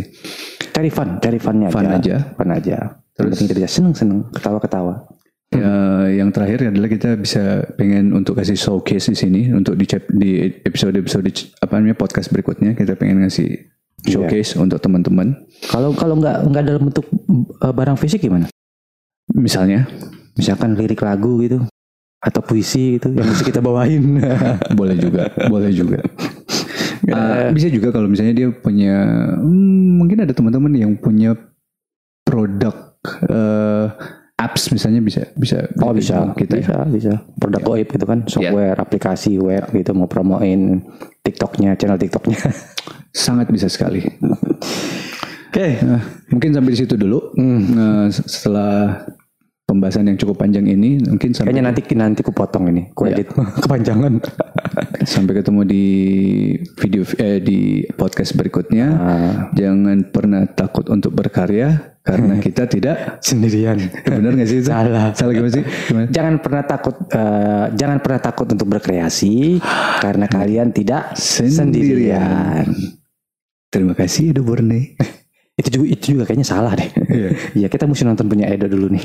[SPEAKER 2] Cari fun, cari funnya
[SPEAKER 1] Fun aja.
[SPEAKER 2] Fun aja. Terus kita bisa seneng-seneng, ketawa-ketawa.
[SPEAKER 1] Ya, yang terakhir adalah kita bisa pengen untuk kasih showcase di sini untuk di di episode-episode apa namanya podcast berikutnya kita pengen ngasih showcase untuk teman-teman.
[SPEAKER 2] Kalau kalau nggak nggak dalam bentuk eh, barang fisik gimana?
[SPEAKER 1] Misalnya
[SPEAKER 2] Misalkan lirik lagu gitu atau puisi gitu yang bisa kita bawain.
[SPEAKER 1] boleh juga, boleh juga. Ah, bisa juga kalau misalnya dia punya hmm, mungkin ada teman-teman yang punya produk eh, apps misalnya bisa bisa
[SPEAKER 2] Oh bisa,
[SPEAKER 1] kita ya.
[SPEAKER 2] bisa, bisa. Produk goib gitu kan, software, aplikasi web gitu mau promoin TikToknya, channel TikToknya.
[SPEAKER 1] sangat bisa sekali.
[SPEAKER 2] Oke.
[SPEAKER 1] Nah, mungkin sampai di situ dulu.
[SPEAKER 2] Hmm.
[SPEAKER 1] Nah, setelah pembahasan yang cukup panjang ini, mungkin sampai
[SPEAKER 2] Kayaknya nanti nanti ku potong ini, ku
[SPEAKER 1] Ya.
[SPEAKER 2] edit kepanjangan.
[SPEAKER 1] sampai ketemu di video eh, di podcast berikutnya.
[SPEAKER 2] Ah,
[SPEAKER 1] Jangan pernah takut untuk berkarya karena kita tidak
[SPEAKER 2] sendirian.
[SPEAKER 1] benar nggak sih itu?
[SPEAKER 2] Salah.
[SPEAKER 1] Salah gimana sih? Gimana?
[SPEAKER 2] Jangan pernah takut, eh, jangan pernah takut untuk berkreasi karena kalian tidak sendirian.
[SPEAKER 1] Terima kasih Edo Borne.
[SPEAKER 2] Itu juga itu juga kayaknya salah deh.
[SPEAKER 1] Iya.
[SPEAKER 2] Iya kita mesti nonton punya Edo dulu nih.